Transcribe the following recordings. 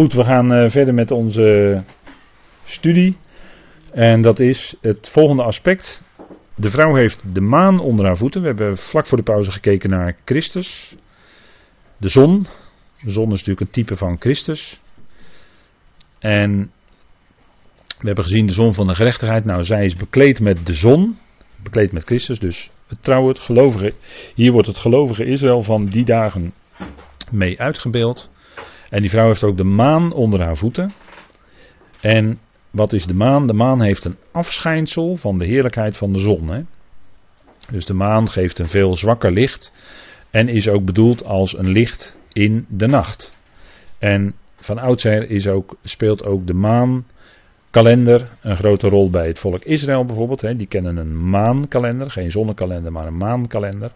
Goed, we gaan eh, verder met onze studie. En dat is het volgende aspect. De vrouw heeft de maan onder haar voeten. We hebben vlak voor de pauze gekeken naar Christus. De zon. De zon is natuurlijk een type van Christus. En we hebben gezien de zon van de gerechtigheid. Nou, zij is bekleed met de zon. Bekleed met Christus. Dus het trouwen, het gelovige. Hier wordt het gelovige Israël van die dagen mee uitgebeeld. En die vrouw heeft ook de maan onder haar voeten. En wat is de maan? De maan heeft een afschijnsel van de heerlijkheid van de zon. Hè? Dus de maan geeft een veel zwakker licht. En is ook bedoeld als een licht in de nacht. En van oudsher is ook, speelt ook de maankalender een grote rol bij het volk Israël bijvoorbeeld. Hè. Die kennen een maankalender, geen zonnekalender, maar een maankalender.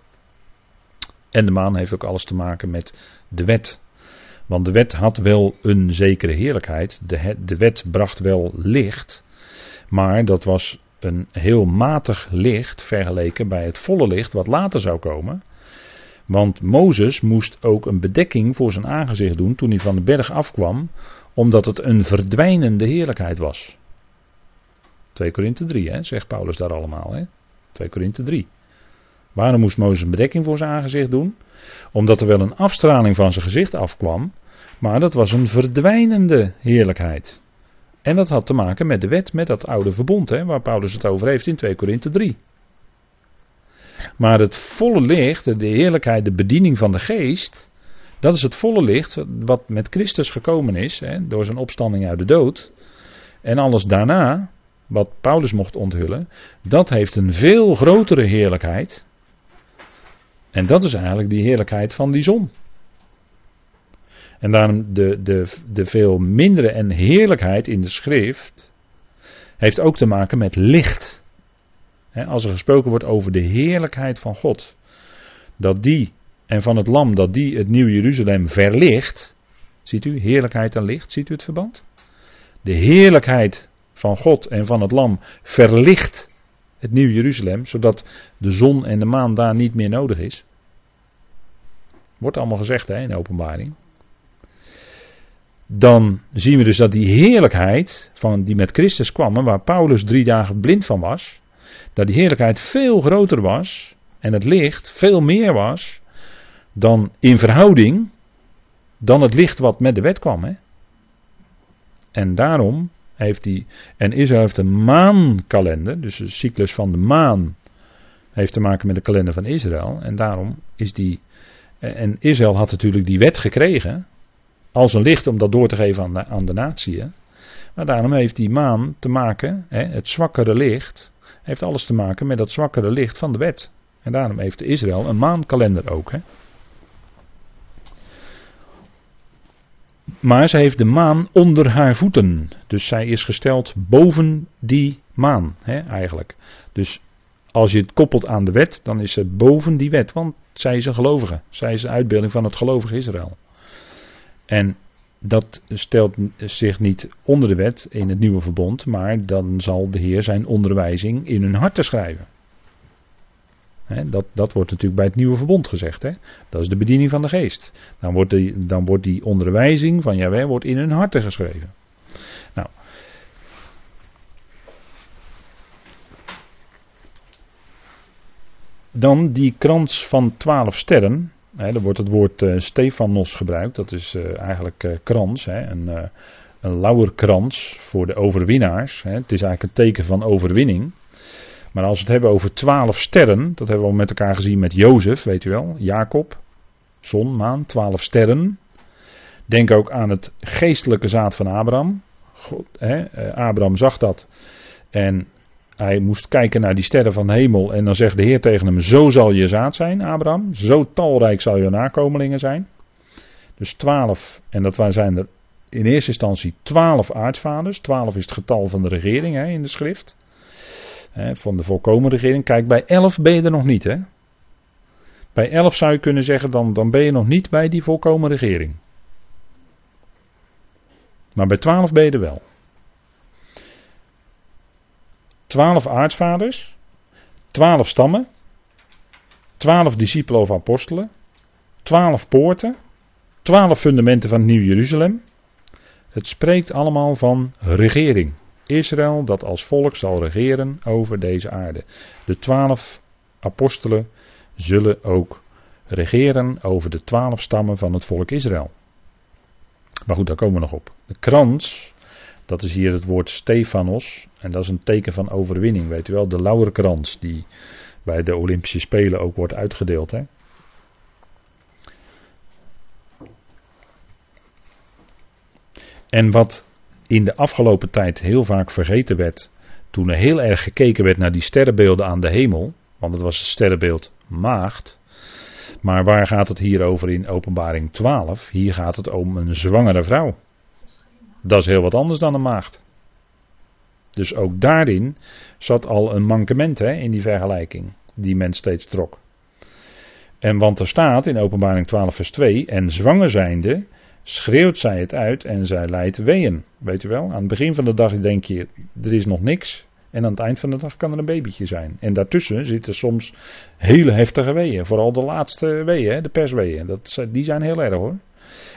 En de maan heeft ook alles te maken met de wet. Want de wet had wel een zekere heerlijkheid. De, de wet bracht wel licht. Maar dat was een heel matig licht vergeleken bij het volle licht wat later zou komen. Want Mozes moest ook een bedekking voor zijn aangezicht doen toen hij van de berg afkwam, omdat het een verdwijnende heerlijkheid was. 2 Korinthe 3, hè, zegt Paulus daar allemaal. Hè? 2 Korinthe 3. Waarom moest Mozes een bedekking voor zijn aangezicht doen? Omdat er wel een afstraling van zijn gezicht afkwam, maar dat was een verdwijnende heerlijkheid. En dat had te maken met de wet, met dat oude verbond, hè, waar Paulus het over heeft in 2 Korinthe 3. Maar het volle licht, de heerlijkheid, de bediening van de geest, dat is het volle licht wat met Christus gekomen is, hè, door zijn opstanding uit de dood. En alles daarna, wat Paulus mocht onthullen, dat heeft een veel grotere heerlijkheid. En dat is eigenlijk die heerlijkheid van die zon. En daarom de, de, de veel mindere en heerlijkheid in de schrift heeft ook te maken met licht. als er gesproken wordt over de heerlijkheid van God, dat die en van het lam, dat die het nieuwe Jeruzalem verlicht. Ziet u, heerlijkheid en licht, ziet u het verband? De heerlijkheid van God en van het lam verlicht het nieuwe Jeruzalem, zodat de zon en de maan daar niet meer nodig is. Wordt allemaal gezegd hè, in de openbaring dan zien we dus dat die heerlijkheid van, die met Christus kwam, waar Paulus drie dagen blind van was, dat die heerlijkheid veel groter was en het licht veel meer was dan in verhouding dan het licht wat met de wet kwam. Hè? En daarom heeft hij, en Israël heeft een maankalender, dus de cyclus van de maan heeft te maken met de kalender van Israël. En daarom is die, en Israël had natuurlijk die wet gekregen, als een licht om dat door te geven aan de, aan de natie. Maar daarom heeft die maan te maken, hè, het zwakkere licht, heeft alles te maken met dat zwakkere licht van de wet. En daarom heeft Israël een maankalender ook. Hè. Maar ze heeft de maan onder haar voeten. Dus zij is gesteld boven die maan, hè, eigenlijk. Dus als je het koppelt aan de wet, dan is ze boven die wet. Want zij is een gelovige. Zij is een uitbeelding van het gelovige Israël. En dat stelt zich niet onder de wet in het nieuwe verbond, maar dan zal de Heer zijn onderwijzing in hun harten schrijven. Dat, dat wordt natuurlijk bij het nieuwe verbond gezegd. Dat is de bediening van de geest. Dan wordt die, dan wordt die onderwijzing van Jaweh wordt in hun harten geschreven. Nou. Dan die krans van twaalf sterren. He, er wordt het woord uh, Stefanos gebruikt, dat is uh, eigenlijk uh, krans, een, uh, een lauwerkrans voor de overwinnaars. He. Het is eigenlijk een teken van overwinning. Maar als we het hebben over twaalf sterren, dat hebben we al met elkaar gezien met Jozef, weet u wel, Jacob, zon, maan, twaalf sterren. Denk ook aan het geestelijke zaad van Abraham. God, Abraham zag dat en hij moest kijken naar die sterren van hemel en dan zegt de Heer tegen hem, zo zal je zaad zijn, Abraham, zo talrijk zal je nakomelingen zijn. Dus twaalf, en dat zijn er in eerste instantie twaalf aartsvaders, twaalf is het getal van de regering hè, in de schrift, van de volkomen regering. Kijk, bij elf ben je er nog niet. Hè? Bij elf zou je kunnen zeggen, dan, dan ben je nog niet bij die volkomen regering. Maar bij twaalf ben je er wel twaalf aartsvaders, twaalf stammen, twaalf discipelen of apostelen, twaalf poorten, twaalf fundamenten van het Nieuw Jeruzalem, Het spreekt allemaal van regering. Israël dat als volk zal regeren over deze aarde. De twaalf apostelen zullen ook regeren over de twaalf stammen van het volk Israël. Maar goed, daar komen we nog op. De krans, dat is hier het woord Stefanos. En dat is een teken van overwinning, weet u wel. De lauwerkrans die bij de Olympische Spelen ook wordt uitgedeeld. Hè? En wat in de afgelopen tijd heel vaak vergeten werd, toen er heel erg gekeken werd naar die sterrenbeelden aan de hemel, want het was het sterrenbeeld maagd. Maar waar gaat het hier over in Openbaring 12? Hier gaat het om een zwangere vrouw. Dat is heel wat anders dan een maagd. Dus ook daarin zat al een mankement hè, in die vergelijking, die men steeds trok. En want er staat in Openbaring 12, vers 2: En zwanger zijnde schreeuwt zij het uit en zij leidt weeën. Weet u wel, aan het begin van de dag denk je, er is nog niks. En aan het eind van de dag kan er een babytje zijn. En daartussen zitten soms hele heftige weeën. Vooral de laatste weeën, de persweeën. Dat, die zijn heel erg hoor.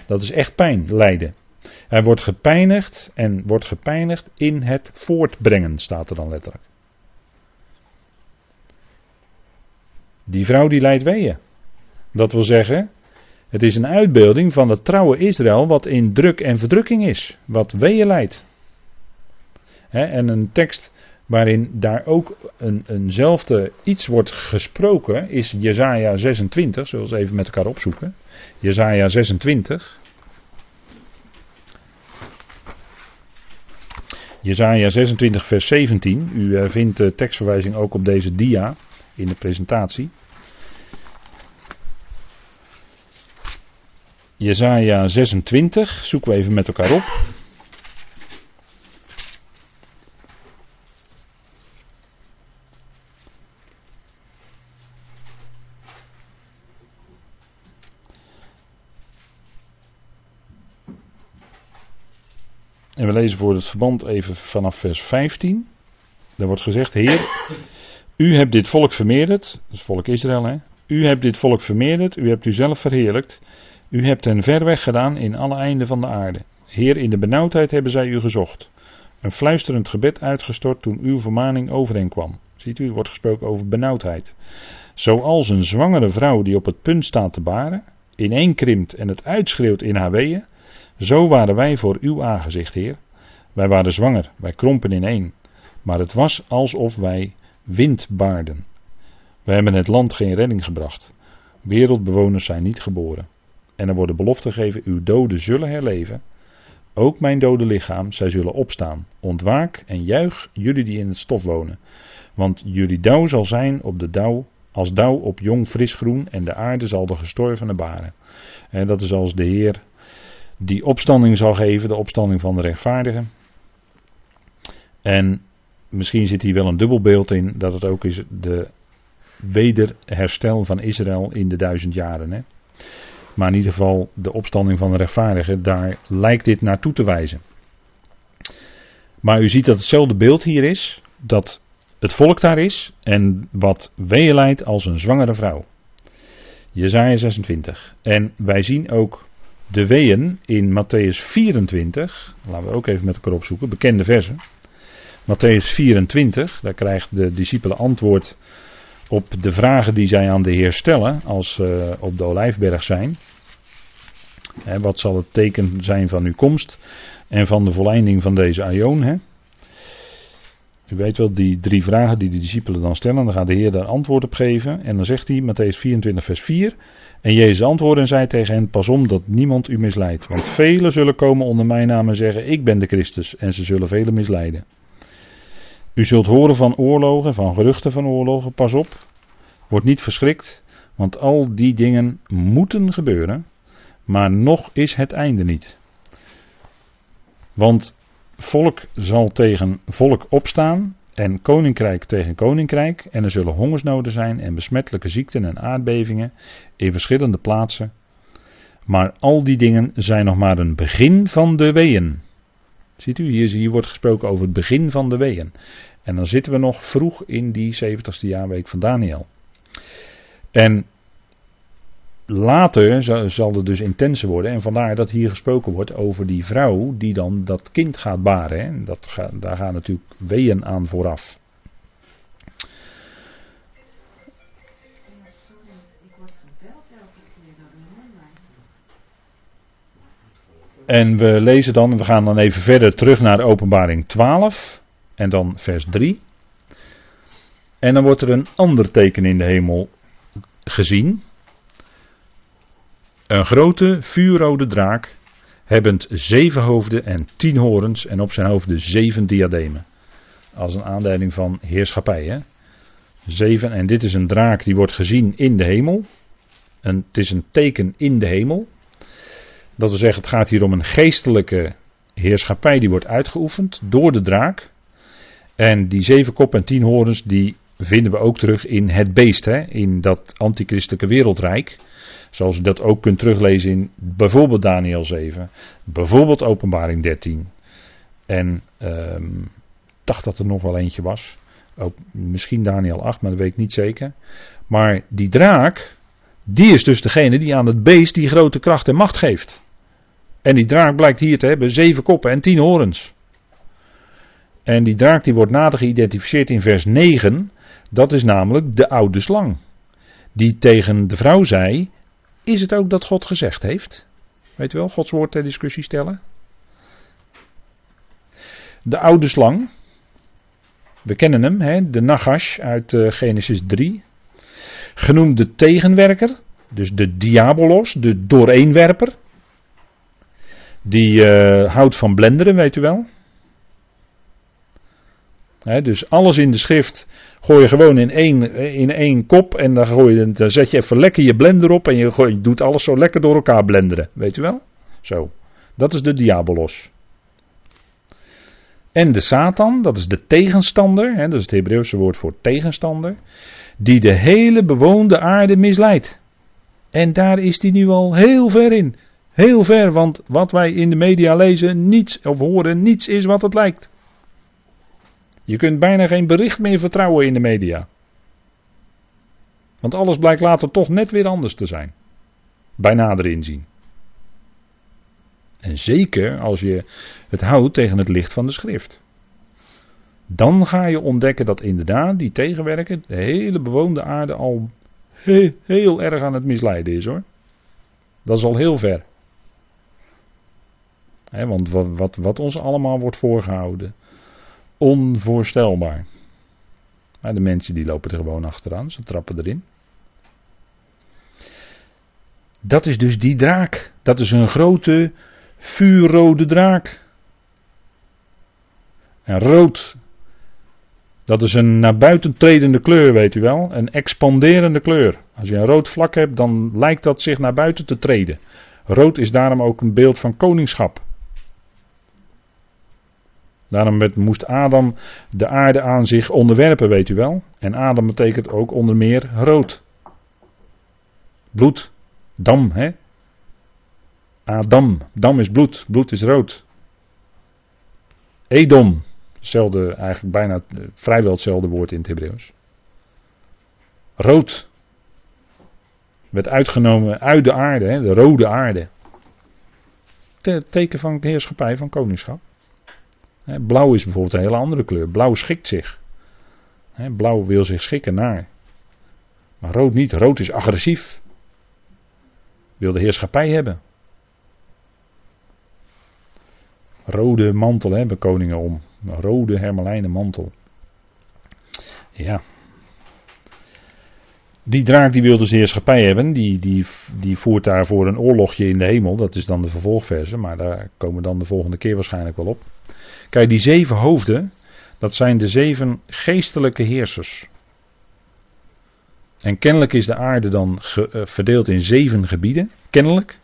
Dat is echt pijn, lijden. Hij wordt gepijnigd en wordt gepijnigd in het voortbrengen, staat er dan letterlijk. Die vrouw die leidt weeën. Dat wil zeggen, het is een uitbeelding van het trouwe Israël wat in druk en verdrukking is, wat weeën leidt. en een tekst waarin daar ook een, eenzelfde iets wordt gesproken is Jezaja 26, zullen we even met elkaar opzoeken. Jezaja 26. Jezaja 26 vers 17. U eh, vindt de tekstverwijzing ook op deze dia in de presentatie. Jezaja 26, zoeken we even met elkaar op. En we lezen voor het verband even vanaf vers 15. Daar wordt gezegd: Heer, u hebt dit volk vermeerderd. Dat is volk Israël, hè? U hebt dit volk vermeerderd. U hebt u zelf verheerlijkt. U hebt hen ver weg gedaan in alle einden van de aarde. Heer, in de benauwdheid hebben zij u gezocht. Een fluisterend gebed uitgestort toen uw vermaning over hen kwam. Ziet u, er wordt gesproken over benauwdheid. Zoals een zwangere vrouw die op het punt staat te baren, ineenkrimpt en het uitschreeuwt in haar weeën, zo waren wij voor uw aangezicht, Heer. Wij waren zwanger, wij krompen ineen. Maar het was alsof wij wind baarden. We hebben het land geen redding gebracht. Wereldbewoners zijn niet geboren. En er wordt de belofte gegeven: uw doden zullen herleven. Ook mijn dode lichaam, zij zullen opstaan. Ontwaak en juich, jullie die in het stof wonen. Want jullie dauw zal zijn op de dauw, als dauw op jong fris groen, en de aarde zal de gestorvene baren. En dat is als de Heer die opstanding zal geven, de opstanding van de rechtvaardigen. En misschien zit hier wel een dubbel beeld in, dat het ook is de wederherstel van Israël in de duizend jaren. Hè. Maar in ieder geval de opstanding van de rechtvaardigen, daar lijkt dit naartoe te wijzen. Maar u ziet dat hetzelfde beeld hier is, dat het volk daar is en wat weeën leidt als een zwangere vrouw. Jezaja 26. En wij zien ook de weeën in Matthäus 24. Laten we ook even met elkaar opzoeken, bekende versen. Matthäus 24, daar krijgt de discipelen antwoord op de vragen die zij aan de Heer stellen als ze op de Olijfberg zijn. wat zal het teken zijn van uw komst en van de volleinding van deze aion? U weet wel, die drie vragen die de discipelen dan stellen, dan gaat de Heer daar antwoord op geven. En dan zegt hij, Matthäus 24, vers 4. En Jezus antwoordde en zei tegen hen: Pas om dat niemand u misleidt. Want velen zullen komen onder mijn naam en zeggen: Ik ben de Christus. En ze zullen velen misleiden. U zult horen van oorlogen, van geruchten van oorlogen. Pas op. Word niet verschrikt. Want al die dingen moeten gebeuren. Maar nog is het einde niet. Want volk zal tegen volk opstaan en koninkrijk tegen koninkrijk. En er zullen hongersnoden zijn en besmettelijke ziekten en aardbevingen in verschillende plaatsen. Maar al die dingen zijn nog maar een begin van de weeën. Ziet u, hier, hier wordt gesproken over het begin van de weeën. En dan zitten we nog vroeg in die 70ste jaarweek van Daniel. En later zal het dus intenser worden. En vandaar dat hier gesproken wordt over die vrouw die dan dat kind gaat baren. Hè. Dat daar gaan natuurlijk weeën aan vooraf. En we lezen dan, we gaan dan even verder terug naar openbaring 12 en dan vers 3. En dan wordt er een ander teken in de hemel gezien. Een grote vuurrode draak, hebbend zeven hoofden en tien horens en op zijn hoofden zeven diademen. Als een aanduiding van heerschappij. Hè? Zeven, en dit is een draak die wordt gezien in de hemel. En het is een teken in de hemel. Dat wil zeggen, het gaat hier om een geestelijke heerschappij die wordt uitgeoefend door de draak. En die zeven kop en tien horens, die vinden we ook terug in het beest, hè, in dat antichristelijke wereldrijk. Zoals u dat ook kunt teruglezen in bijvoorbeeld Daniel 7, bijvoorbeeld Openbaring 13. En um, dacht dat er nog wel eentje was. Ook misschien Daniel 8, maar dat weet ik niet zeker. Maar die draak, die is dus degene die aan het beest die grote kracht en macht geeft. En die draak blijkt hier te hebben zeven koppen en tien horens. En die draak die wordt nader geïdentificeerd in vers 9. Dat is namelijk de oude slang. Die tegen de vrouw zei: Is het ook dat God gezegd heeft? Weet u wel, Gods woord ter discussie stellen. De oude slang. We kennen hem, hè, de Nagash uit uh, Genesis 3. Genoemd de tegenwerker, dus de diabolos, de dooreenwerper. Die uh, houdt van blenderen, weet u wel. dus alles in de schrift gooi je gewoon in één, in één kop en dan, gooi je, dan zet je even lekker je blender op en je, gooi, je doet alles zo lekker door elkaar blenderen. Weet u wel? Zo. Dat is de diabolos. En de Satan, dat is de tegenstander, hè, dat is het Hebreeuwse woord voor tegenstander, die de hele bewoonde aarde misleidt. En daar is hij nu al heel ver in. Heel ver, want wat wij in de media lezen, niets of horen, niets is wat het lijkt. Je kunt bijna geen bericht meer vertrouwen in de media. Want alles blijkt later toch net weer anders te zijn. Bij nader inzien. En zeker als je het houdt tegen het licht van de schrift. Dan ga je ontdekken dat inderdaad die tegenwerker de hele bewoonde aarde al heel, heel erg aan het misleiden is hoor. Dat is al heel ver want wat, wat, wat, ons allemaal wordt voorgehouden, onvoorstelbaar. Maar de mensen die lopen er gewoon achteraan, ze trappen erin. Dat is dus die draak. Dat is een grote vuurrode draak. En rood, dat is een naar buiten tredende kleur, weet u wel. Een expanderende kleur. Als je een rood vlak hebt, dan lijkt dat zich naar buiten te treden. Rood is daarom ook een beeld van koningschap. Daarom moest Adam de aarde aan zich onderwerpen, weet u wel. En Adam betekent ook onder meer rood. Bloed. Dam, hè? Adam. Dam is bloed. Bloed is rood. Edom. Hetzelfde, eigenlijk bijna vrijwel hetzelfde woord in het Hebreeuws. Rood. Werd uitgenomen uit de aarde, hè? de rode aarde. Teken van heerschappij, van koningschap. Blauw is bijvoorbeeld een hele andere kleur. Blauw schikt zich. Blauw wil zich schikken naar. Maar rood niet. Rood is agressief. Wil de heerschappij hebben. Rode mantel hebben koningen om. Rode hermelijnen mantel. Ja. Die draak die wil dus de heerschappij hebben. Die, die, die voert daarvoor een oorlogje in de hemel. Dat is dan de vervolgverse. Maar daar komen we dan de volgende keer waarschijnlijk wel op. Die zeven hoofden, dat zijn de zeven geestelijke heersers. En kennelijk is de aarde dan eh, verdeeld in zeven gebieden. Kennelijk.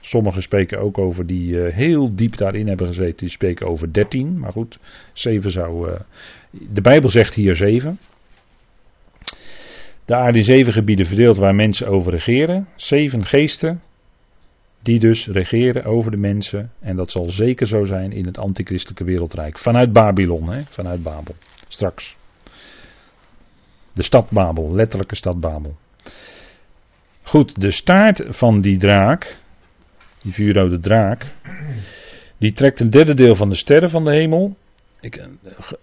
Sommigen spreken ook over die uh, heel diep daarin hebben gezeten. Die spreken over dertien. Maar goed, zeven zou. Uh, de Bijbel zegt hier zeven. De aarde zeven gebieden verdeeld waar mensen over regeren. Zeven geesten die dus regeren over de mensen. En dat zal zeker zo zijn in het antichristelijke wereldrijk. Vanuit Babylon, hè? vanuit Babel. Straks. De stad Babel, letterlijke stad Babel. Goed, de staart van die draak, die vuurrode draak, die trekt een derde deel van de sterren van de hemel. Ik,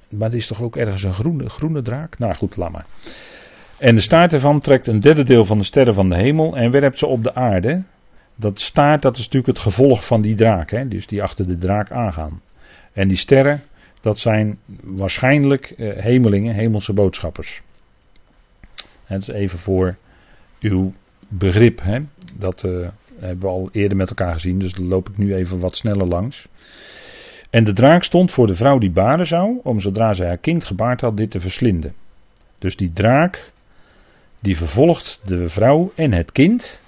maar het is toch ook ergens een groene, groene draak? Nou goed, laat maar. En de staart ervan trekt een derde deel van de sterren van de hemel en werpt ze op de aarde. Dat staart, dat is natuurlijk het gevolg van die draak, hè? dus die achter de draak aangaan. En die sterren, dat zijn waarschijnlijk eh, hemelingen, hemelse boodschappers. Het is even voor uw begrip. Hè? Dat uh, hebben we al eerder met elkaar gezien, dus daar loop ik nu even wat sneller langs. En de draak stond voor de vrouw die baren zou, om zodra zij haar kind gebaard had, dit te verslinden. Dus die draak, die vervolgt de vrouw en het kind.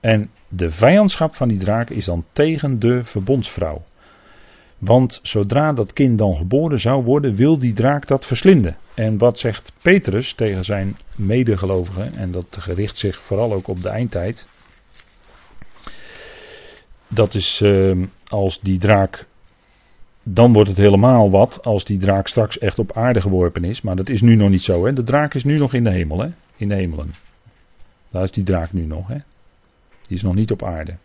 En de vijandschap van die draak is dan tegen de verbondsvrouw. Want zodra dat kind dan geboren zou worden, wil die draak dat verslinden. En wat zegt Petrus tegen zijn medegelovigen, en dat gericht zich vooral ook op de eindtijd. Dat is uh, als die draak. Dan wordt het helemaal wat als die draak straks echt op aarde geworpen is. Maar dat is nu nog niet zo. Hè? De draak is nu nog in de hemel. Hè? In de hemelen. Daar is die draak nu nog. Hè? Die is nog niet op aarde.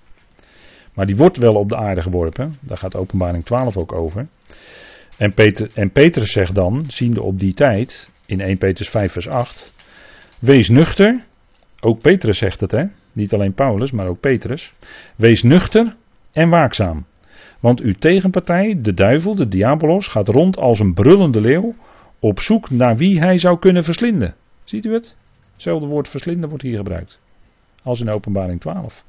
Maar die wordt wel op de aarde geworpen. Daar gaat openbaring 12 ook over. En, Peter, en Petrus zegt dan, ziende op die tijd, in 1 Petrus 5 vers 8. Wees nuchter. Ook Petrus zegt het hè. Niet alleen Paulus, maar ook Petrus. Wees nuchter en waakzaam. Want uw tegenpartij, de duivel, de diabolos, gaat rond als een brullende leeuw op zoek naar wie hij zou kunnen verslinden. Ziet u het? Hetzelfde woord verslinden wordt hier gebruikt. Als in openbaring 12.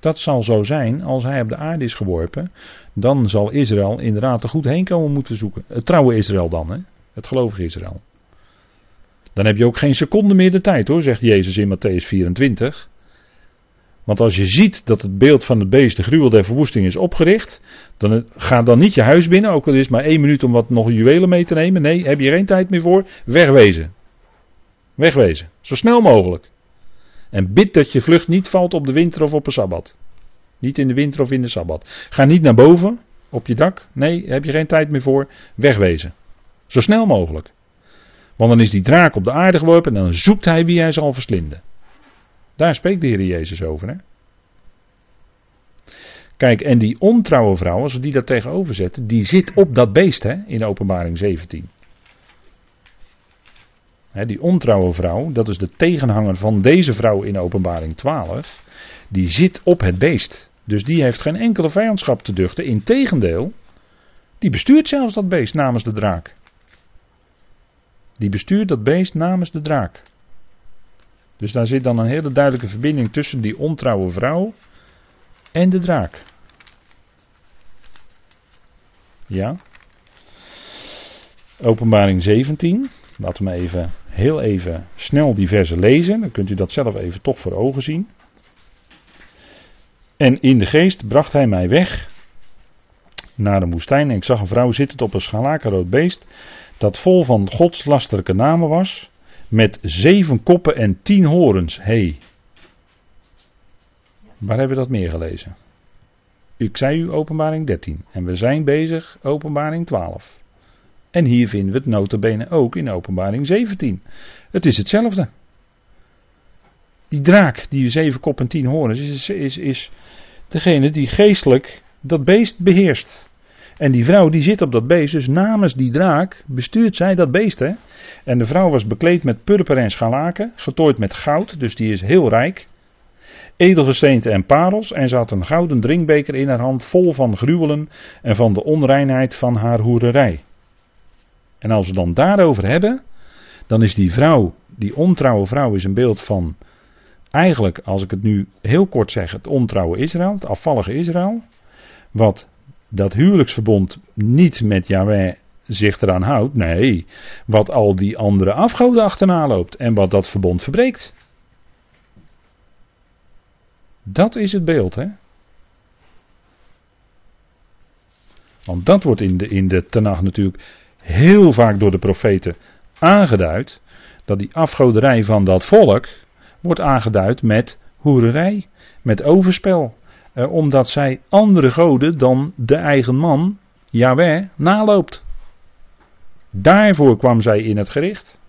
Dat zal zo zijn als hij op de aarde is geworpen. Dan zal Israël inderdaad er goed heen komen moeten zoeken. Het trouwe Israël dan, hè? het gelovige Israël. Dan heb je ook geen seconde meer de tijd hoor, zegt Jezus in Matthäus 24. Want als je ziet dat het beeld van het beest, de gruwel der verwoesting, is opgericht, dan ga dan niet je huis binnen, ook al is maar één minuut om wat nog juwelen mee te nemen. Nee, heb je geen tijd meer voor. Wegwezen. Wegwezen. Zo snel mogelijk. En bid dat je vlucht niet valt op de winter of op een sabbat. Niet in de winter of in de sabbat. Ga niet naar boven op je dak. Nee, heb je geen tijd meer voor. Wegwezen. Zo snel mogelijk. Want dan is die draak op de aarde geworpen en dan zoekt hij wie hij zal verslinden. Daar spreekt de Heer Jezus over. Hè? Kijk, en die ontrouwe vrouw, als we die daar tegenover zetten, die zit op dat beest hè, in openbaring 17 die ontrouwe vrouw, dat is de tegenhanger van deze vrouw in openbaring 12, die zit op het beest. Dus die heeft geen enkele vijandschap te duchten. Integendeel, die bestuurt zelfs dat beest namens de draak. Die bestuurt dat beest namens de draak. Dus daar zit dan een hele duidelijke verbinding tussen die ontrouwe vrouw en de draak. Ja. Openbaring 17. Laten we even, heel even snel die versen lezen. Dan kunt u dat zelf even toch voor ogen zien. En in de geest bracht hij mij weg naar de woestijn. En ik zag een vrouw zitten op een scharlakenrood beest. Dat vol van godslastelijke namen was. Met zeven koppen en tien horens. Hey. Waar hebben we dat meer gelezen? Ik zei u openbaring 13. En we zijn bezig openbaring 12. En hier vinden we het notabene ook in openbaring 17. Het is hetzelfde. Die draak, die zeven kop en tien horens, is, is, is degene die geestelijk dat beest beheerst. En die vrouw die zit op dat beest, dus namens die draak bestuurt zij dat beest. Hè? En de vrouw was bekleed met purper en scharlaken, getooid met goud, dus die is heel rijk. Edelgesteente en parels, en ze had een gouden drinkbeker in haar hand vol van gruwelen en van de onreinheid van haar hoererij. En als we dan daarover hebben, dan is die vrouw, die ontrouwe vrouw, is een beeld van eigenlijk, als ik het nu heel kort zeg, het ontrouwe Israël, het afvallige Israël. Wat dat huwelijksverbond niet met Yahweh zich eraan houdt, nee, wat al die andere afgoden achterna loopt en wat dat verbond verbreekt. Dat is het beeld, hè? Want dat wordt in de, in de Tanach natuurlijk heel vaak door de profeten aangeduid. Dat die afgoderij van dat volk wordt aangeduid met hoererij, met overspel. Eh, omdat zij andere goden dan de eigen man, Yahweh, naloopt. Daarvoor kwam zij in het gericht.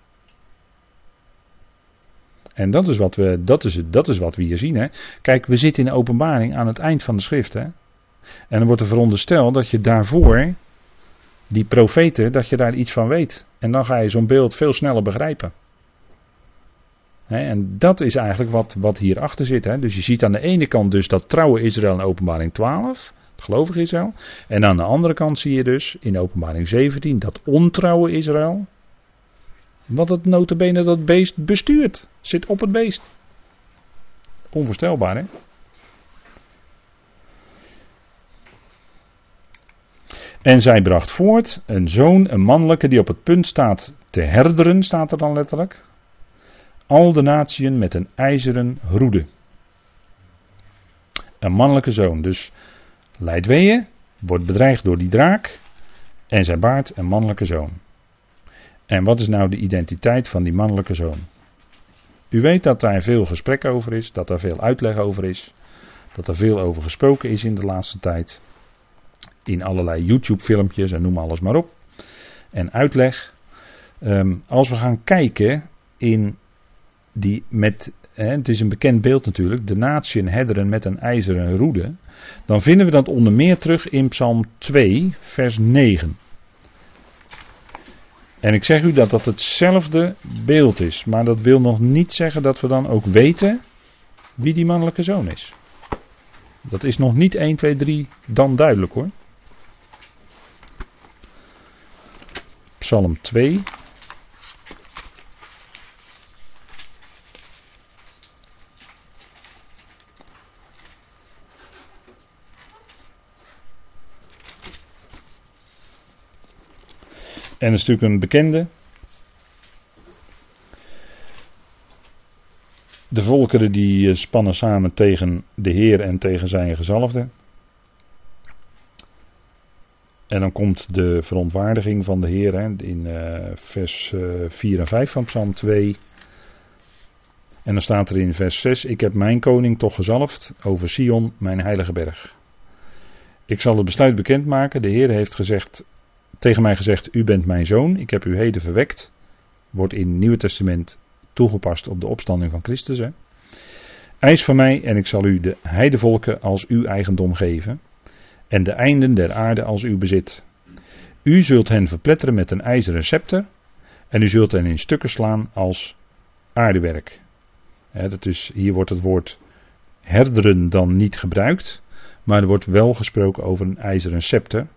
En dat is wat we, dat is, dat is wat we hier zien. Hè. Kijk, we zitten in openbaring aan het eind van de schrift. Hè. En dan wordt er verondersteld dat je daarvoor, die profeten, dat je daar iets van weet. En dan ga je zo'n beeld veel sneller begrijpen. en dat is eigenlijk wat, wat hierachter zit. Dus je ziet aan de ene kant dus dat trouwe Israël in openbaring 12 gelovig Israël. En aan de andere kant zie je dus in openbaring 17 dat ontrouwe Israël. Wat het notabene dat beest bestuurt. Zit op het beest. Onvoorstelbaar hè. En zij bracht voort een zoon, een mannelijke, die op het punt staat te herderen, staat er dan letterlijk. Al de natieën met een ijzeren roede. Een mannelijke zoon. Dus leidt weeën, wordt bedreigd door die draak en zij baart een mannelijke zoon. En wat is nou de identiteit van die mannelijke zoon? U weet dat daar veel gesprek over is, dat daar veel uitleg over is, dat er veel over gesproken is in de laatste tijd. In allerlei YouTube-filmpjes en noem alles maar op. En uitleg. Ehm, als we gaan kijken in die met, hè, het is een bekend beeld natuurlijk, de natieën hedderen met een ijzeren roede dan vinden we dat onder meer terug in Psalm 2, vers 9. En ik zeg u dat dat hetzelfde beeld is, maar dat wil nog niet zeggen dat we dan ook weten wie die mannelijke zoon is. Dat is nog niet 1, 2, 3 dan duidelijk hoor. Psalm 2, En dat is een bekende. De volkeren die eh, spannen samen tegen de Heer en tegen zijn gezalfde. En dan komt de verontwaardiging van de Heer hè, in uh, vers uh, eh, 4 en 5 van Psalm 2. En dan staat er in vers 6: Ik heb mijn koning toch gezalfd over Sion, mijn heilige berg. Ik zal het besluit bekendmaken. De Heer heeft gezegd: tegen mij gezegd: U bent mijn zoon, ik heb u heden verwekt. Wordt in het Nieuwe Testament toegepast op de opstanding van Christus. Hè. Eis van mij en ik zal u de heidevolken als uw eigendom geven. En de einden der aarde als uw bezit. U zult hen verpletteren met een ijzeren scepter. En u zult hen in stukken slaan als aardewerk. dat is, hier wordt het woord herderen dan niet gebruikt. Maar er wordt wel gesproken over een ijzeren scepter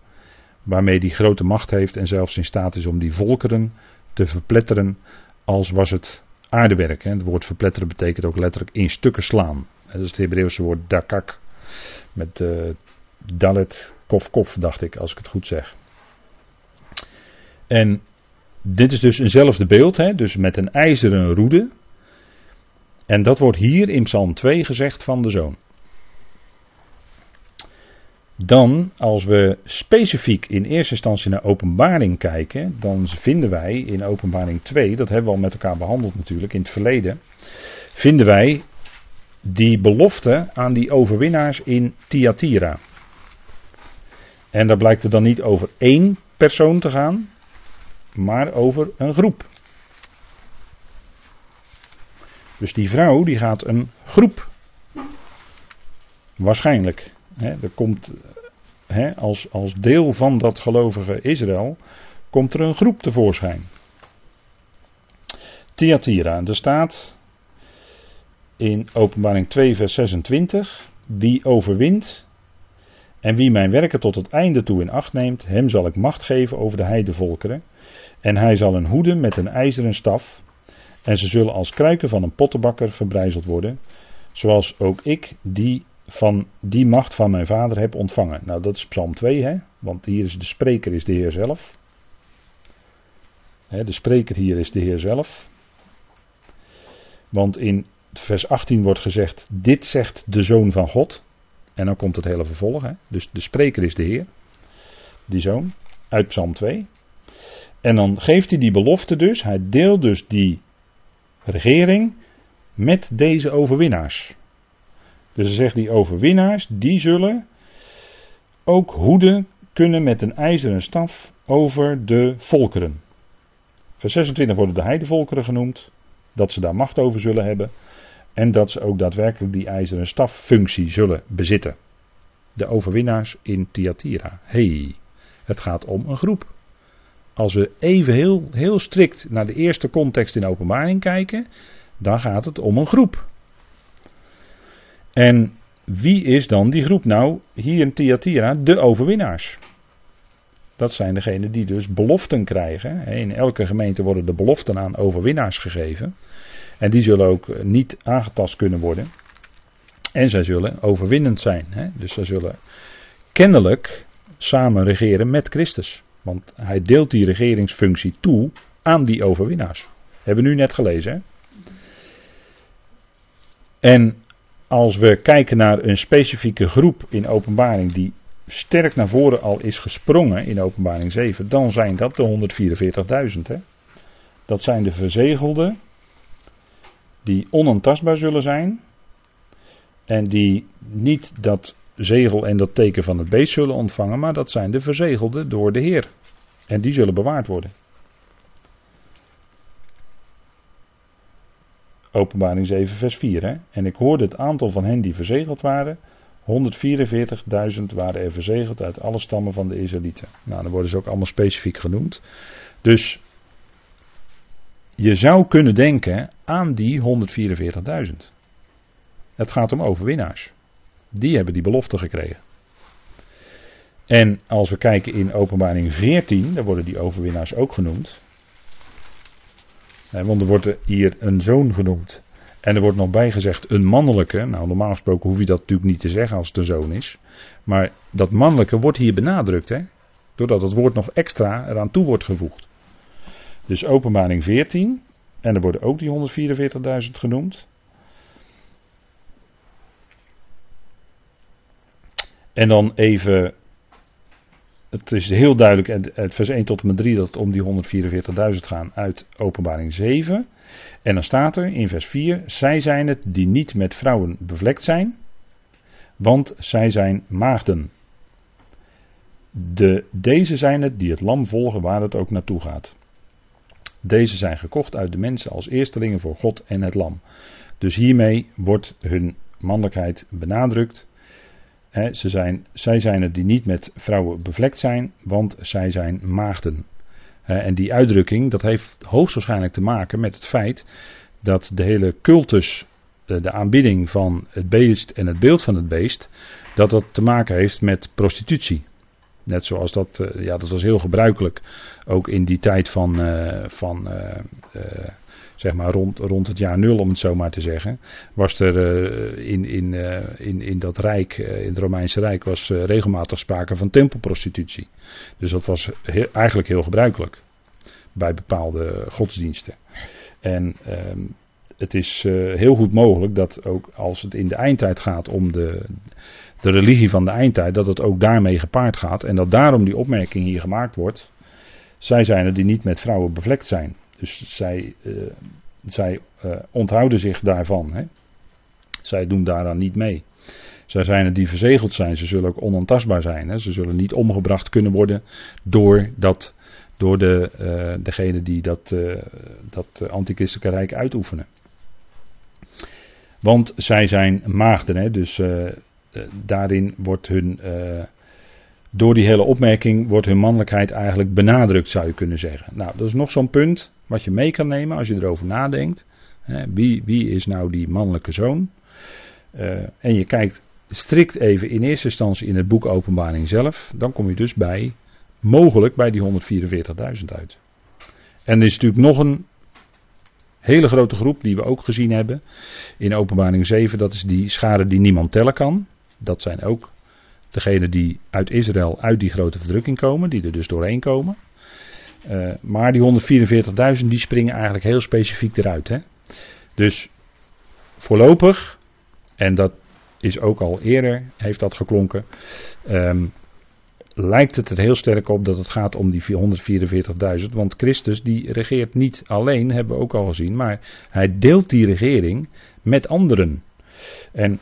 waarmee hij grote macht heeft en zelfs in staat is om die volkeren te verpletteren als was het aardewerk. Het woord verpletteren betekent ook letterlijk in stukken slaan. Dat is het Hebreeuwse woord dakak. Met uh, dalet kof kof dacht ik, als ik het goed zeg. En dit is dus eenzelfde beeld, hè? dus met een ijzeren roede. En dat wordt hier in Psalm 2 gezegd van de zoon. Dan, als we specifiek in eerste instantie naar openbaring kijken, dan vinden wij in openbaring 2, dat hebben we al met elkaar behandeld natuurlijk in het verleden, vinden wij die belofte aan die overwinnaars in Thyatira. En daar blijkt er dan niet over één persoon te gaan, maar over een groep. Dus die vrouw die gaat een groep. Waarschijnlijk er komt als, als deel van dat gelovige Israël, komt er een groep tevoorschijn. Thyatira, er staat in openbaring 2 vers 26, wie overwint en wie mijn werken tot het einde toe in acht neemt, hem zal ik macht geven over de heidevolkeren. En hij zal een hoeden met een ijzeren staf, en ze zullen als kruiken van een pottenbakker verbrijzeld worden, zoals ook ik die van die macht van mijn vader heb ontvangen. Nou, dat is Psalm 2, hè? want hier is de spreker is de Heer zelf. De spreker hier is de Heer zelf. Want in vers 18 wordt gezegd: Dit zegt de zoon van God. En dan komt het hele vervolg. Hè? Dus de spreker is de Heer, die zoon, uit Psalm 2. En dan geeft hij die belofte dus. Hij deelt dus die regering met deze overwinnaars. Dus hij zegt die overwinnaars, die zullen ook hoeden kunnen met een ijzeren staf over de volkeren. Vers 26 worden de heidevolkeren genoemd. dat ze daar macht over zullen hebben en dat ze ook daadwerkelijk die ijzeren staffunctie zullen bezitten. De overwinnaars in Thyatira. hey, het gaat om een groep. Als we even heel, heel strikt naar de eerste context in openbaring kijken, dan gaat het om een groep. En wie is dan die groep? Nou, hier in Thyatira de overwinnaars. Dat zijn degenen die dus beloften krijgen. In elke gemeente worden de beloften aan overwinnaars gegeven. En die zullen ook niet aangetast kunnen worden. En zij zullen overwinnend zijn. Dus zij zullen kennelijk samen regeren met Christus. Want hij deelt die regeringsfunctie toe aan die overwinnaars. Hebben we nu net gelezen. Hè? En als we kijken naar een specifieke groep in openbaring die sterk naar voren al is gesprongen in openbaring 7, dan zijn dat de 144.000. Dat zijn de verzegelden die onaantastbaar zullen zijn en die niet dat zegel en dat teken van het beest zullen ontvangen, maar dat zijn de verzegelden door de Heer. En die zullen bewaard worden. Openbaring 7, vers 4. Hè? En ik hoorde het aantal van hen die verzegeld waren. 144.000 waren er verzegeld uit alle stammen van de Israëlieten. Nou, dan worden ze ook allemaal specifiek genoemd. Dus je zou kunnen denken aan die 144.000. Het gaat om overwinnaars. Die hebben die belofte gekregen. En als we kijken in openbaring 14, daar worden die overwinnaars ook genoemd. Want er wordt hier een zoon genoemd. En er wordt nog bijgezegd een mannelijke. Nou, normaal gesproken hoef je dat natuurlijk niet te zeggen als het een zoon is. Maar dat mannelijke wordt hier benadrukt, hè? Doordat het woord nog extra eraan toe wordt gevoegd. Dus openbaring 14. En er worden ook die 144.000 genoemd. En dan even. Het is heel duidelijk, het vers 1 tot en met 3, dat het om die 144.000 gaan uit openbaring 7. En dan staat er in vers 4: Zij zijn het die niet met vrouwen bevlekt zijn, want zij zijn maagden. De, deze zijn het die het lam volgen waar het ook naartoe gaat. Deze zijn gekocht uit de mensen als eerstelingen voor God en het lam. Dus hiermee wordt hun mannelijkheid benadrukt. Ze zijn, zij zijn het die niet met vrouwen bevlekt zijn, want zij zijn maagden. en die uitdrukking, dat heeft hoogstwaarschijnlijk te maken met het feit dat de hele cultus, de, de aanbidding van het beest en het beeld van het beest, dat dat te maken heeft met prostitutie. Net zoals dat, eh, ja, dat was heel gebruikelijk. Ook in die tijd van, uh, van zeg maar rond, rond het jaar nul, om het zo maar te zeggen. Was er in, in, in, in dat rijk, in het Romeinse Rijk, was regelmatig sprake van tempelprostitutie. Dus dat was eigenlijk heel gebruikelijk. Bij bepaalde godsdiensten. En ehm, het is heel goed mogelijk dat ook als het in de eindtijd gaat om de de religie van de eindtijd, dat het ook daarmee gepaard gaat. En dat daarom die opmerking hier gemaakt wordt. Zij zijn er die niet met vrouwen bevlekt zijn. Dus zij, uh, zij uh, onthouden zich daarvan. Hè. Zij doen daaraan niet mee. Zij zijn er die verzegeld zijn. Ze zullen ook onaantastbaar zijn. Hè. Ze zullen niet omgebracht kunnen worden door, dat, door de, uh, degene die dat, dat antichristelijke rijk uitoefenen. Want zij zijn maagden. Hè. Dus eh, daarin wordt hun, uh, door die hele opmerking, wordt hun mannelijkheid eigenlijk benadrukt, zou je kunnen zeggen. Nou, dat is nog zo'n punt wat je mee kan nemen als je erover nadenkt. Hè, wie, wie is nou die mannelijke zoon? Uh, en je kijkt strikt even in eerste instantie in het boek Openbaring zelf, dan kom je dus bij, mogelijk bij die 144.000 uit. En er is natuurlijk nog een hele grote groep die we ook gezien hebben in Openbaring 7, dat is die schade die niemand tellen kan. Dat zijn ook degenen die uit Israël uit die grote verdrukking komen, die er dus doorheen komen. Uh, maar die 144.000 die springen eigenlijk heel specifiek eruit. Hè? Dus voorlopig, en dat is ook al eerder, heeft dat geklonken, um, lijkt het er heel sterk op dat het gaat om die 144.000. Want Christus die regeert niet alleen, hebben we ook al gezien, maar hij deelt die regering met anderen. En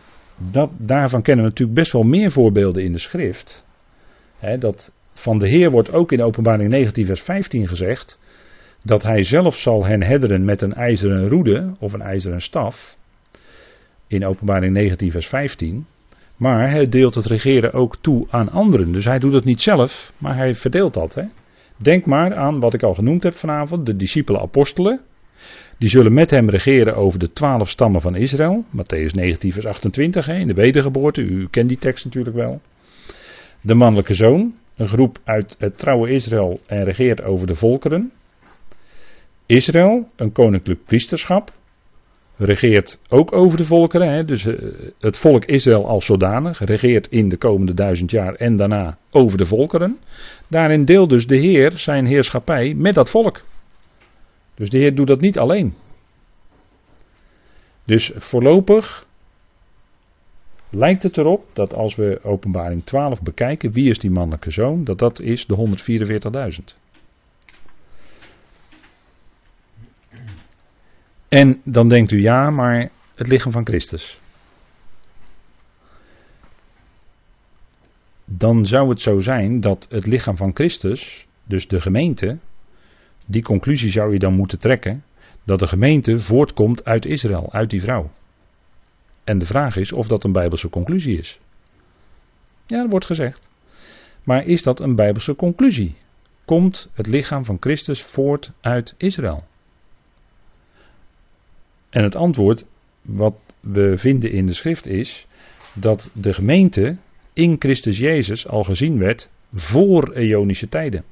dat, daarvan kennen we natuurlijk best wel meer voorbeelden in de schrift. dat van de Heer wordt ook in openbaring 19 vers 15 gezegd dat hij zelf zal hen hedderen met een ijzeren roede of een ijzeren staf. In openbaring 19 vers 15. Maar hij deelt het regeren ook toe aan anderen. Dus hij doet het niet zelf, maar hij verdeelt dat. Hè? Denk maar aan wat ik al genoemd heb vanavond, de discipelen apostelen. Die zullen met hem regeren over de twaalf stammen van Israël. Matthäus 19 vers 28 hè, in de wedergeboorte. U kent die tekst natuurlijk wel. De mannelijke zoon, een groep uit het trouwe Israël en regeert over de volkeren. Israël, een koninklijk priesterschap, regeert ook over de volkeren. Hè, dus eh, het volk Israël als zodanig regeert in de komende duizend jaar en daarna over de volkeren. Daarin deelt dus de Heer zijn heerschappij met dat volk. Dus de Heer doet dat niet alleen. Dus voorlopig lijkt het erop dat als we openbaring 12 bekijken, wie is die mannelijke zoon, dat dat is de 144.000. En dan denkt u ja, maar het lichaam van Christus. Dan zou het zo zijn dat het lichaam van Christus, dus de gemeente, die conclusie zou je dan moeten trekken, dat de gemeente voortkomt uit Israël, uit die vrouw. En de vraag is of dat een bijbelse conclusie is. Ja, dat wordt gezegd. Maar is dat een bijbelse conclusie? Komt het lichaam van Christus voort uit Israël? En het antwoord wat we vinden in de schrift is dat de gemeente in Christus Jezus al gezien werd voor eonische tijden.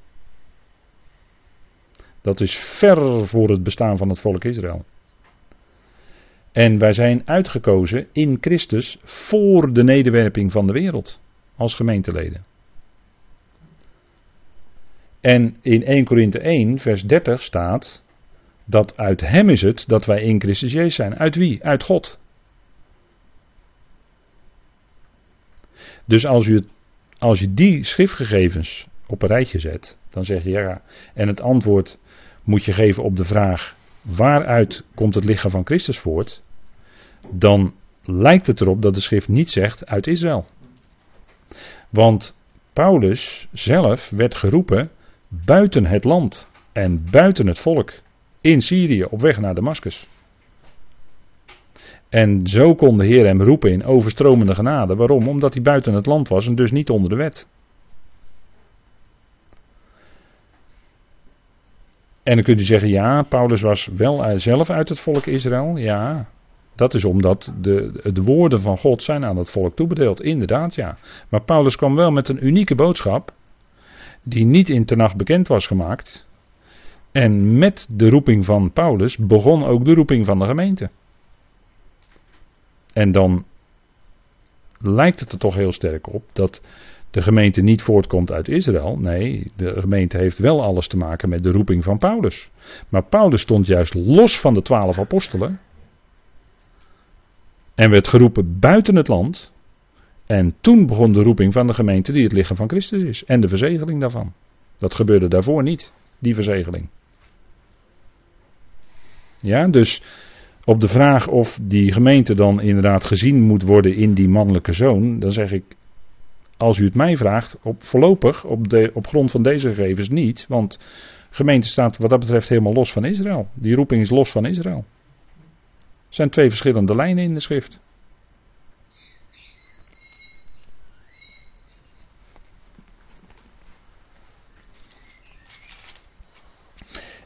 Dat is ver voor het bestaan van het volk Israël. En wij zijn uitgekozen in Christus voor de nederwerping van de wereld als gemeenteleden. En in 1 Korinthe 1, vers 30 staat dat uit Hem is het dat wij in Christus Jezus zijn. Uit wie? Uit God. Dus als als je die schriftgegevens op een rijtje zet, dan zeg je ja. En het antwoord moet je geven op de vraag: waaruit komt het lichaam van Christus voort? Dan lijkt het erop dat de schrift niet zegt uit Israël. Want Paulus zelf werd geroepen buiten het land en buiten het volk in Syrië op weg naar Damascus. En zo kon de Heer hem roepen in overstromende genade. Waarom? Omdat hij buiten het land was en dus niet onder de wet. En dan kunt u zeggen, ja, Paulus was wel zelf uit het volk Israël. Ja, dat is omdat de, de woorden van God zijn aan het volk toebedeeld. Inderdaad, ja. Maar Paulus kwam wel met een unieke boodschap, die niet in nacht bekend was gemaakt. En met de roeping van Paulus begon ook de roeping van de gemeente. En dan lijkt het er toch heel sterk op dat de gemeente niet voortkomt uit Israël. Nee, de gemeente heeft wel alles te maken met de roeping van Paulus. Maar Paulus stond juist los van de twaalf apostelen. En werd geroepen buiten het land. En toen begon de roeping van de gemeente die het lichaam van Christus is. En de verzegeling daarvan. Dat gebeurde daarvoor niet, die verzegeling. Ja, dus op de vraag of die gemeente dan inderdaad gezien moet worden in die mannelijke zoon, dan zeg ik, als u het mij vraagt, op, voorlopig op, de, op grond van deze gegevens niet, want gemeente staat wat dat betreft helemaal los van Israël. Die roeping is los van Israël. Er zijn twee verschillende lijnen in de schrift.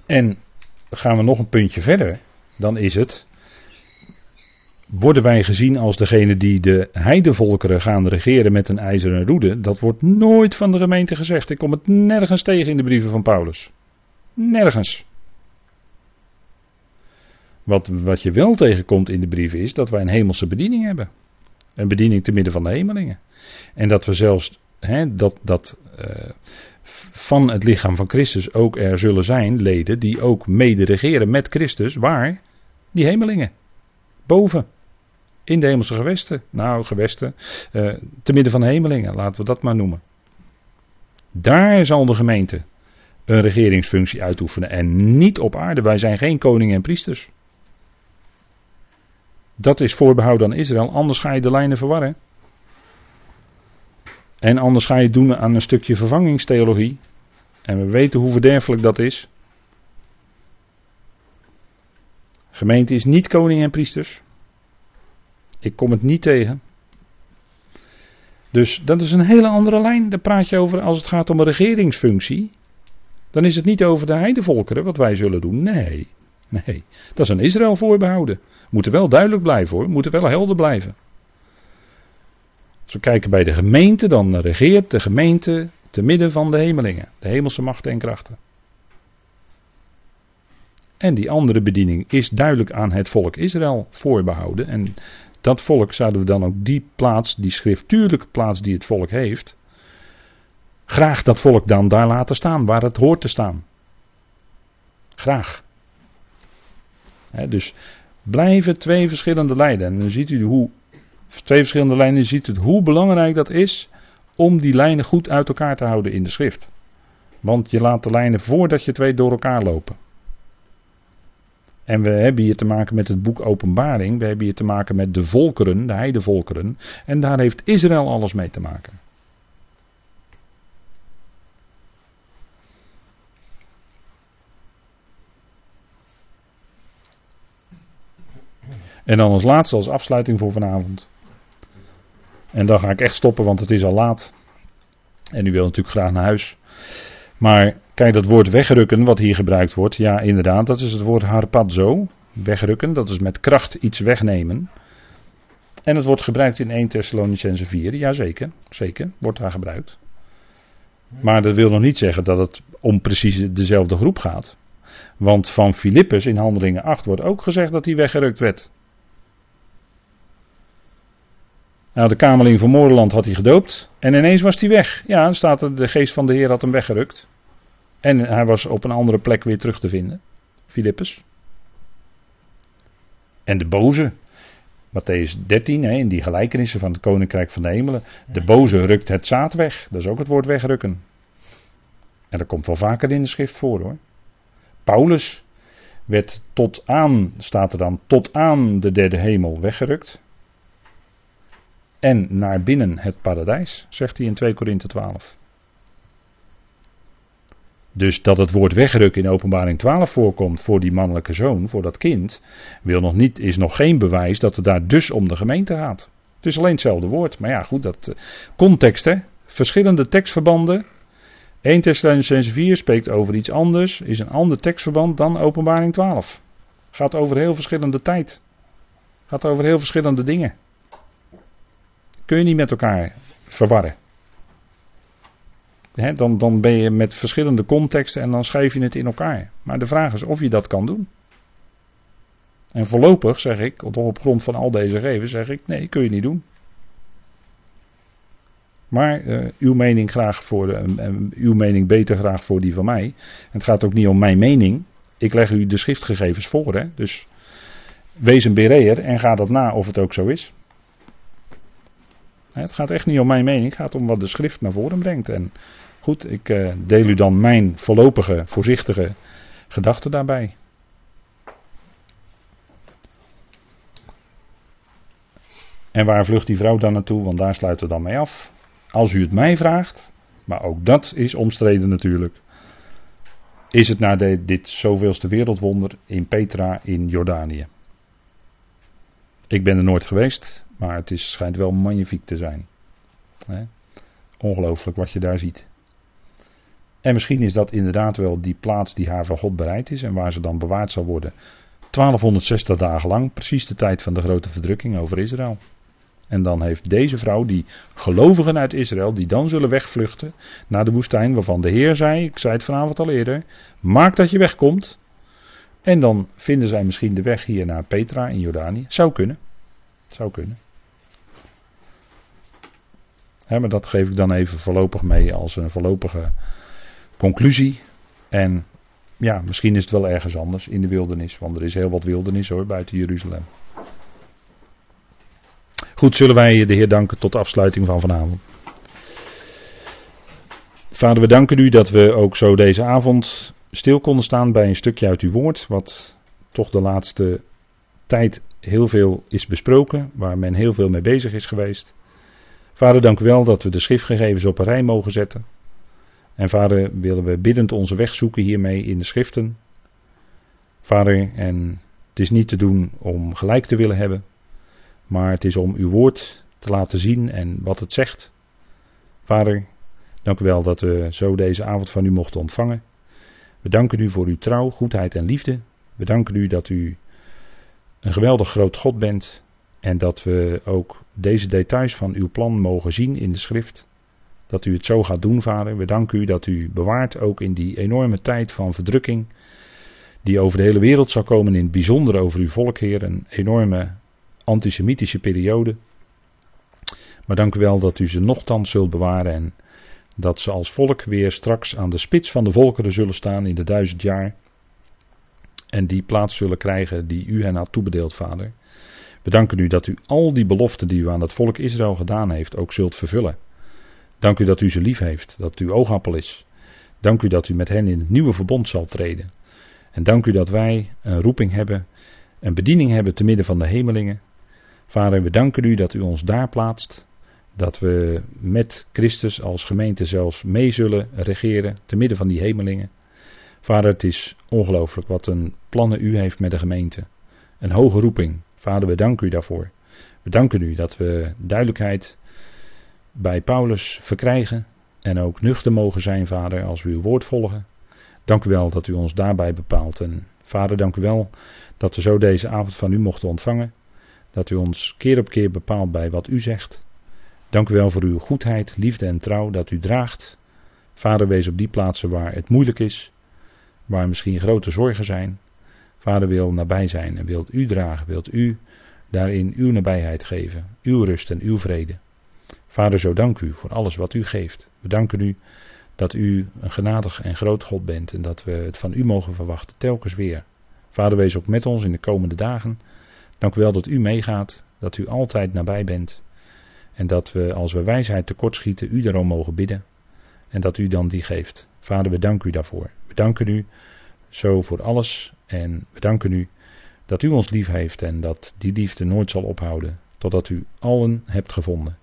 En gaan we nog een puntje verder, dan is het. Worden wij gezien als degene die de heidevolkeren gaan regeren met een ijzeren roede? Dat wordt nooit van de gemeente gezegd. Ik kom het nergens tegen in de brieven van Paulus. Nergens. Wat, wat je wel tegenkomt in de brieven is dat wij een hemelse bediening hebben. Een bediening te midden van de hemelingen. En dat we zelfs hè, dat, dat uh, van het lichaam van Christus ook er zullen zijn leden die ook mede regeren met Christus. Waar? Die hemelingen. Boven. In de hemelse gewesten. Nou, gewesten. Uh, te midden van hemelingen, laten we dat maar noemen. Daar zal de gemeente een regeringsfunctie uitoefenen. En niet op aarde. Wij zijn geen koningen en priesters. Dat is voorbehouden aan Israël, anders ga je de lijnen verwarren. En anders ga je doen aan een stukje vervangingstheologie. En we weten hoe verderfelijk dat is. Gemeente is niet koning en priesters. Ik kom het niet tegen. Dus dat is een hele andere lijn. Daar praat je over als het gaat om een regeringsfunctie. Dan is het niet over de heidevolkeren wat wij zullen doen. Nee, nee. Dat is aan Israël voorbehouden. Moeten wel duidelijk blijven hoor. Moeten wel helder blijven. Als we kijken bij de gemeente, dan regeert de gemeente te midden van de hemelingen. De hemelse machten en krachten. En die andere bediening is duidelijk aan het volk Israël voorbehouden. En dat volk zouden we dan ook die plaats, die schriftuurlijke plaats die het volk heeft, graag dat volk dan daar laten staan, waar het hoort te staan. Graag. dus blijven twee verschillende lijnen. En dan ziet u hoe, twee verschillende lijnen, ziet u hoe belangrijk dat is om die lijnen goed uit elkaar te houden in de schrift. Want je laat de lijnen voordat je twee door elkaar lopen. En we hebben hier te maken met het boek Openbaring. We hebben hier te maken met de volkeren, de heidevolkeren. En daar heeft Israël alles mee te maken. En dan als laatste, als afsluiting voor vanavond. En dan ga ik echt stoppen, want het is al laat. En u wil natuurlijk graag naar huis. Maar kijk, dat woord wegrukken wat hier gebruikt wordt, ja inderdaad, dat is het woord harpazo. Wegrukken, dat is met kracht iets wegnemen. En het wordt gebruikt in 1 Thessalonicense 4, ja zeker, zeker, wordt daar gebruikt. Maar dat wil nog niet zeggen dat het om precies dezelfde groep gaat. Want van Filippus in Handelingen 8 wordt ook gezegd dat hij weggerukt werd. Nou, de kamerling van Moorland had hij gedoopt. En ineens was hij weg. Ja, dan staat er, de geest van de Heer had hem weggerukt. En hij was op een andere plek weer terug te vinden. Filippus. En de boze. Matthäus 13, hè, in die gelijkenissen van het koninkrijk van de hemelen. De boze rukt het zaad weg. Dat is ook het woord wegrukken. En dat komt wel vaker in de schrift voor hoor. Paulus werd tot aan, staat er dan, tot aan de derde hemel weggerukt en naar binnen het paradijs, zegt hij in 2 Korinthe 12. Dus dat het woord wegrukken in openbaring 12 voorkomt voor die mannelijke zoon, voor dat kind, wil nog niet, is nog geen bewijs dat het daar dus om de gemeente gaat. Het is alleen hetzelfde woord. Maar ja, goed, dat uh, context hè. Verschillende tekstverbanden. 1 Thessalonians 4 spreekt over iets anders, is een ander tekstverband dan openbaring 12. Gaat over heel verschillende tijd. Gaat over heel verschillende dingen. Kun je niet met elkaar verwarren. dan, dan ben je met verschillende contexten en dan schrijf je het in elkaar. Maar de vraag is of je dat kan doen. En voorlopig zeg ik, op grond van al deze gegevens, zeg ik: nee, kun je niet doen. Maar uh, uw mening graag voor, uh, uw mening beter graag voor die van mij. het gaat ook niet om mijn mening. Ik leg u de schriftgegevens voor, hè. Dus wees een bereer en ga dat na of het ook zo is. Het gaat echt niet om mijn mening, het gaat om wat de schrift naar voren brengt. En goed, ik uh, deel u dan mijn voorlopige, voorzichtige gedachten daarbij. En waar vlucht die vrouw dan naartoe? Want daar sluit het dan mee af. Als u het mij vraagt, maar ook dat is omstreden natuurlijk. Is het de, dit zoveelste wereldwonder in Petra in Jordanië? Ik ben er nooit geweest, maar het is, schijnt wel magnifiek te zijn. Ongelooflijk wat je daar ziet. En misschien is dat inderdaad wel die plaats die haar van God bereid is en waar ze dan bewaard zal worden. 1260 dagen lang, precies de tijd van de grote verdrukking over Israël. En dan heeft deze vrouw, die gelovigen uit Israël, die dan zullen wegvluchten naar de woestijn, waarvan de Heer zei, ik zei het vanavond al eerder, maak dat je wegkomt. En dan vinden zij misschien de weg hier naar Petra in Jordanië. Zou kunnen. Zou kunnen. maar dat geef ik dan even voorlopig mee als een voorlopige conclusie. En ja, misschien is het wel ergens anders in de wildernis. Want er is heel wat wildernis hoor, buiten Jeruzalem. Goed, zullen wij de Heer danken tot de afsluiting van vanavond. Vader, we danken u dat we ook zo deze avond stil konden staan bij een stukje uit uw woord, wat toch de laatste tijd heel veel is besproken, waar men heel veel mee bezig is geweest. Vader, dank u wel dat we de schriftgegevens op een rij mogen zetten. En vader, willen we biddend onze weg zoeken hiermee in de schriften. Vader, en Het is niet te doen om gelijk te willen hebben, maar het is om uw woord te laten zien en wat het zegt. Vader, dank u wel dat we zo deze avond van u mochten ontvangen. We danken u voor uw trouw, goedheid en liefde. We danken u dat u een geweldig groot God bent en dat we ook deze details van uw plan mogen zien in de schrift. Dat u het zo gaat doen, vader. We danken u dat u bewaart ook in die enorme tijd van verdrukking. Die over de hele wereld zal komen, in het bijzonder over uw volk, Heer. Een enorme antisemitische periode. Maar dank u wel dat u ze nogthans zult bewaren en dat ze als volk weer straks aan de spits van de volkeren zullen staan in de duizend jaar. En die plaats zullen krijgen die u hen had toebedeeld, vader. We danken u dat u al die beloften die u aan het volk Israël gedaan heeft ook zult vervullen. Dank u dat u ze lief heeft, dat u oogappel is. Dank u dat u met hen in het nieuwe verbond zal treden. En dank u dat wij een roeping hebben, een bediening hebben te midden van de hemelingen. Vader, we danken u dat u ons daar plaatst. Dat we met Christus als gemeente zelfs mee zullen regeren te midden van die hemelingen. Vader, het is ongelooflijk wat een plannen u heeft met de gemeente. Een hoge roeping. Vader, we danken u daarvoor. We danken u dat we duidelijkheid bij Paulus verkrijgen en ook nuchter mogen zijn, Vader, als we uw woord volgen. Dank u wel dat u ons daarbij bepaalt. En Vader, dank u wel dat we zo deze avond van u mochten ontvangen. Dat u ons keer op keer bepaalt bij wat u zegt. Dank u wel voor uw goedheid, liefde en trouw dat u draagt. Vader, wees op die plaatsen waar het moeilijk is, waar misschien grote zorgen zijn. Vader wil nabij zijn en wilt u dragen, wilt u daarin uw nabijheid geven, uw rust en uw vrede. Vader, zo dank u voor alles wat u geeft. We danken u dat u een genadig en groot God bent en dat we het van u mogen verwachten, telkens weer. Vader, wees ook met ons in de komende dagen. Dank u wel dat u meegaat, dat u altijd nabij bent. En dat we, als we wijsheid tekortschieten, u daarom mogen bidden. En dat u dan die geeft. Vader, we danken u daarvoor. We danken u zo voor alles. En we danken u dat u ons lief heeft en dat die liefde nooit zal ophouden. Totdat u allen hebt gevonden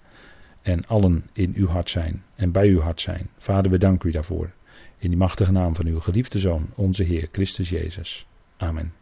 en allen in uw hart zijn en bij uw hart zijn. Vader, we danken u daarvoor. In die machtige naam van uw geliefde Zoon, onze Heer Christus Jezus. Amen.